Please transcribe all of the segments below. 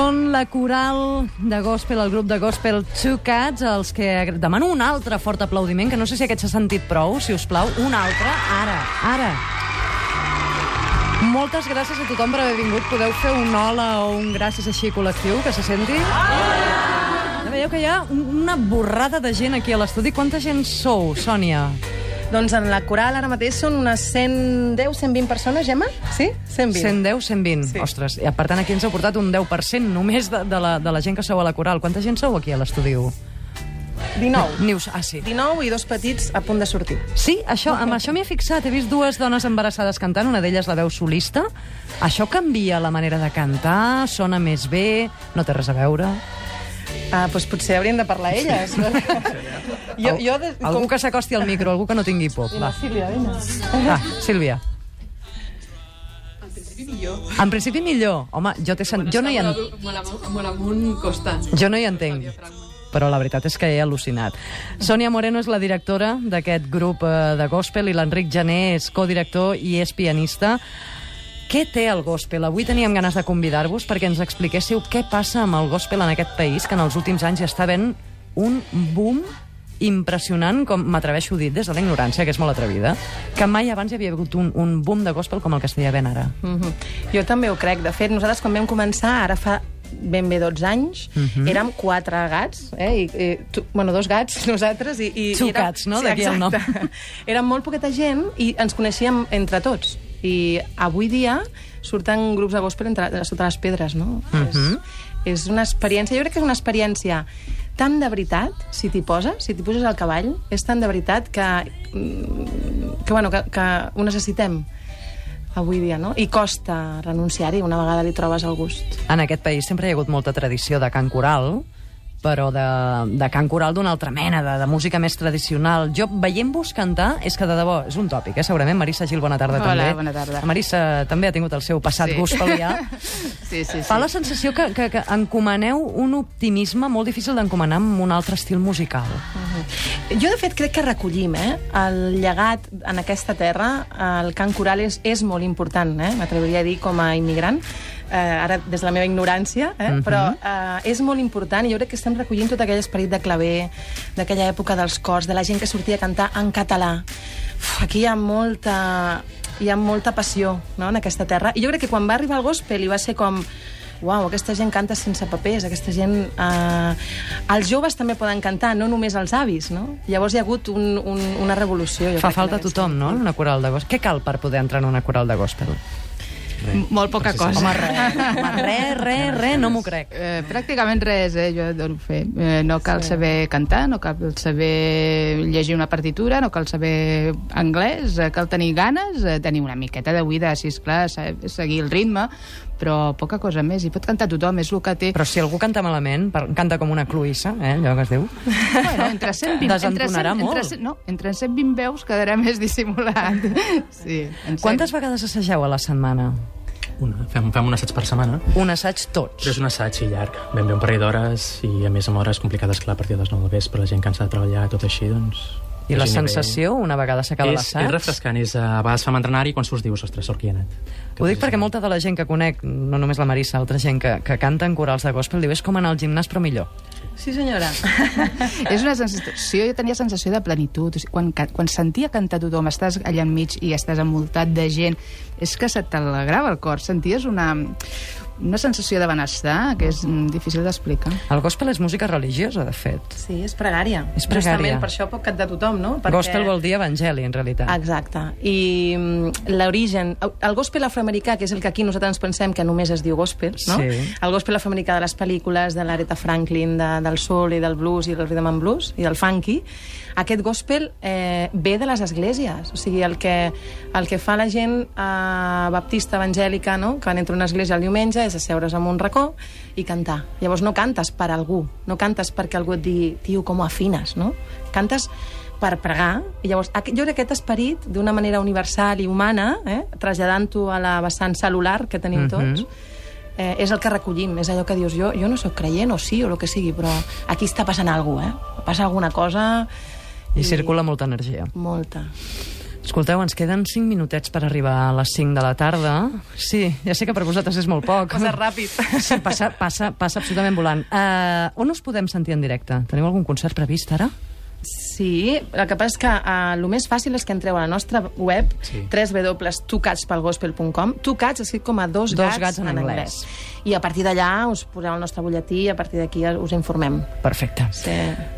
Són la coral de gospel, el grup de gospel Two Cats, els que demano un altre fort aplaudiment, que no sé si aquest s'ha sentit prou, si us plau. Un altre, ara, ara. Moltes gràcies a tothom per haver vingut. Podeu fer un hola o un gràcies així col·lectiu, que se senti? Ja veieu que hi ha un- una borrada de gent aquí a l'estudi. Quanta gent sou, Sònia? Doncs en la coral ara mateix són unes 110, 120 persones, Gemma? Sí? 120. 110, 120. Sí. Ostres, i per tant aquí ens heu portat un 10% només de, de, la, de la gent que sou a la coral. Quanta gent sou aquí a l'estudi? 19. Nius, ah, sí. 19 i dos petits a punt de sortir. Sí, això, amb això m'hi he fixat. He vist dues dones embarassades cantant, una d'elles la veu solista. Això canvia la manera de cantar, sona més bé, no té res a veure. Ah, doncs potser haurien de parlar elles. jo, jo de, Algú que s'acosti al micro, algú que no tingui por. Va. Sílvia, vine. Ah, Sílvia. En principi millor. Home, jo, t'he sent... jo, no hi en... Molt amunt constant. jo no hi entenc. Però la veritat és que he al·lucinat. Sònia Moreno és la directora d'aquest grup eh, de gospel i l'Enric Jané és codirector i és pianista. Què té el gospel? Avui teníem ganes de convidar-vos perquè ens expliquéssiu què passa amb el gospel en aquest país, que en els últims anys ja està havent un boom impressionant, com m'atreveixo a dir, des de la ignorància, que és molt atrevida, que mai abans hi havia hagut un, un boom de gospel com el que estigui havent ara. Mm -hmm. Jo també ho crec. De fet, nosaltres quan vam començar, ara fa ben bé 12 anys, mm -hmm. érem quatre gats, eh? I, i, tu, bueno, dos gats, nosaltres, i... i Two érem- cats, no? D'aquí el nom. Érem molt poqueta gent i ens coneixíem entre tots. I avui dia surten grups de gospel entre, sota les pedres, no? Mhm. és, és una experiència, jo crec que és una experiència tan de veritat, si t'hi poses, si t'hi poses al cavall, és tan de veritat que, mm, que, bueno, que, que ho necessitem avui dia, no? I costa renunciar-hi una vegada li trobes el gust. En aquest país sempre hi ha hagut molta tradició de cant coral, però de, de cant coral d'una altra mena, de, de música més tradicional. Jo, veient-vos cantar, és que de debò, és un tòpic, eh, segurament. Marissa Gil, bona tarda Hola, també. bona tarda. Marissa també ha tingut el seu passat Sí. gospelià. Sí, sí, sí. Fa la sensació que, que, que encomaneu un optimisme molt difícil d'encomanar amb un altre estil musical. Jo, de fet, crec que recollim eh? el llegat en aquesta terra. El cant coral és, és molt important, eh? m'atreviria a dir, com a immigrant. Eh, ara, des de la meva ignorància, eh? Mhm. però eh, és molt important i jo crec que estem recollint tot aquell esperit de claver, d'aquella època dels cors, de la gent que sortia a cantar en català. Uf, aquí hi ha molta, hi ha molta passió no? en aquesta terra. I jo crec que quan va arribar el gospel i va ser com uau, aquesta gent canta sense papers, aquesta gent... Eh... Els joves també poden cantar, no només els avis, no? Llavors hi ha hagut un, un, una revolució. Jo Fa falta tothom, no?, en una coral de gospel. Què cal per poder entrar en una coral de gospel? Molt poca cosa. Home, res, home, res, res, res, no m'ho crec. Eh, pràcticament res, eh, jo dono fe. Eh, no cal sí. saber cantar, no cal saber llegir una partitura, no cal saber anglès, eh, cal tenir ganes, eh, tenir una miqueta de buida, si és clar, seguir el ritme, però poca cosa més. I pot cantar tothom, és el que té... Però si algú canta malament, per- canta com una cluïssa, eh, allò que es diu. Bueno, entre 120, entre 100, Desentonarà molt. Entre, 100 no, entre 120 veus quedarà més dissimulat. Sí, Quantes vegades assageu a la setmana? Una. Fem, fem un assaig per setmana, Un assaig tots. però és un assaig sí, llarg. Ben bé un parell d'hores i a més amb hores complicades, clar, a partir de les 9 del vespre, la gent cansada de treballar, tot així, doncs... I la sensació, una vegada s'acaba l'assaig... és refrescant, és, uh, a vegades fem entrenar i quan surts dius, ostres, sort que hi he anat. Ho dic perquè molta de la gent que conec, no només la Marissa, altra gent que, que canta en corals de gospel, diu és com anar al gimnàs però millor. Sí, senyora. És una sensació, jo tenia sensació de plenitud. O sigui, quan, quan sentia cantar tothom, estàs allà enmig i estàs envoltat de gent, és que se t'alegrava el cor. Senties una, una sensació de benestar que és mm, difícil d'explicar. El gospel és música religiosa, de fet. Sí, és pregària. És pregària. Justament per això pot cantar tothom, no? Perquè... Gospel vol dir evangeli, en realitat. Exacte. I mm, l'origen... El gospel afroamericà, que és el que aquí nosaltres ens pensem que només es diu gospel, no? Sí. El gospel afroamericà de les pel·lícules, de l'Aretha Franklin, de, del soul i del blues i del rhythm and blues i del funky, aquest gospel eh, ve de les esglésies. O sigui, el que, el que fa la gent eh, baptista evangèlica, no? que entra a una església el diumenge, és asseure's en un racó i cantar. Llavors no cantes per algú, no cantes perquè algú et digui, tio, com afines, no? Cantes per pregar, i llavors jo crec que aquest esperit, d'una manera universal i humana, eh, traslladant-ho a la vessant celular que tenim Mhm. tots, eh, és el que recollim, és allò que dius, jo, jo no sóc creient o sí, o el que sigui, però aquí està passant alguna cosa, eh? Passa alguna cosa... I circula molta energia. Molta. Escolteu, ens queden 5 minutets per arribar a les 5 de la tarda. Sí, ja sé que per vosaltres és molt poc. Passa ràpid. Sí, passa, passa, passa absolutament volant. Uh, on us podem sentir en directe? Teniu algun concert previst ara? Sí, el que passa és que uh, el més fàcil és que entreu a la nostra web Sí. www.tucatspelgospel.com Tucats escrit com a dos, Dos gats en anglès. anglès. I a partir d'allà us poseu el nostre butlletí i a partir d'aquí us informem. Perfecte. Sí.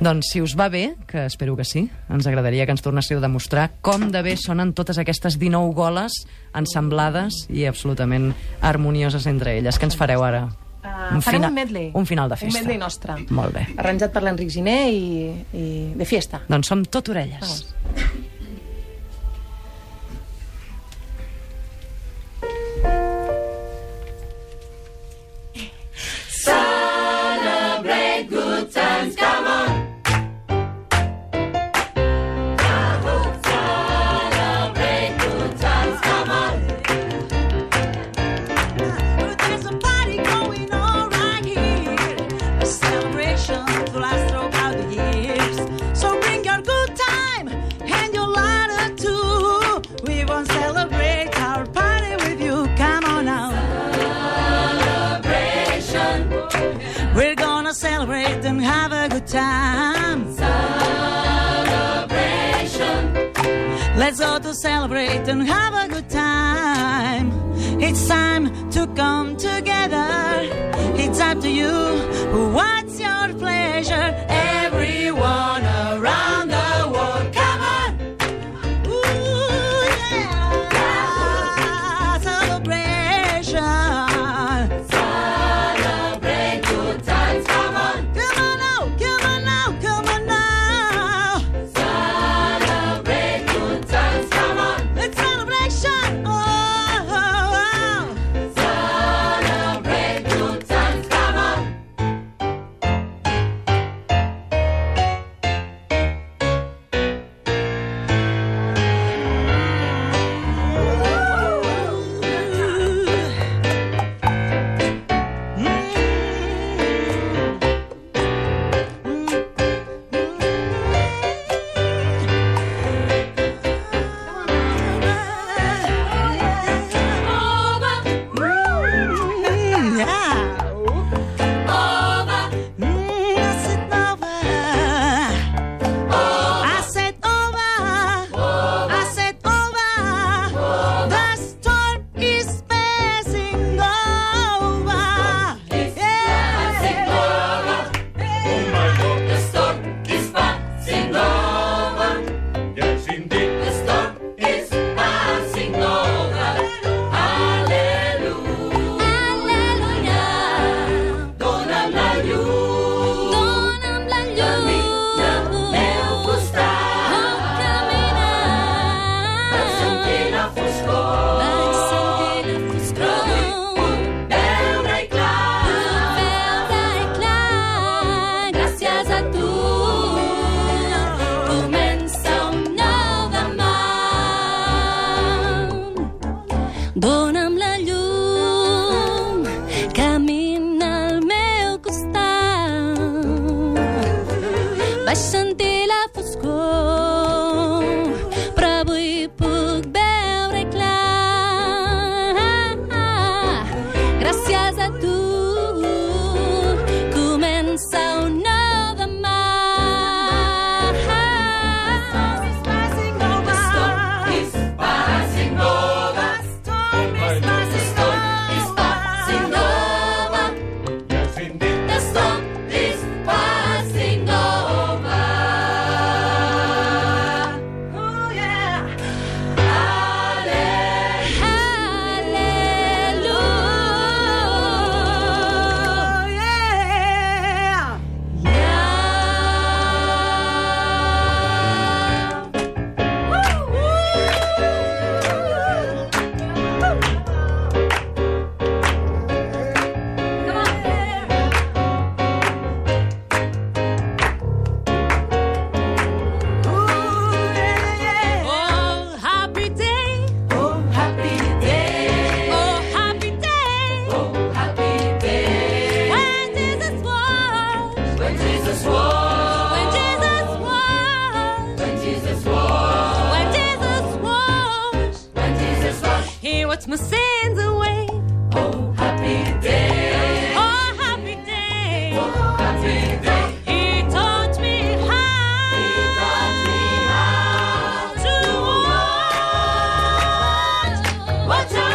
Doncs si us va bé, que espero que sí, ens agradaria que ens tornéssiu a demostrar com de bé sonen totes aquestes 19 goles ensemblades i absolutament harmonioses entre elles. Què ens fareu ara? Uh, farem fina- un medley. Un final de festa. Un medley nostre. Molt bé. Arranjat per l'Enric Giner i, i de fiesta. Doncs som tot orelles. Vamos. Time. Celebration. Let's go to celebrate and have a good time. It's time to come together. It's up to you. What's your pleasure? What's up?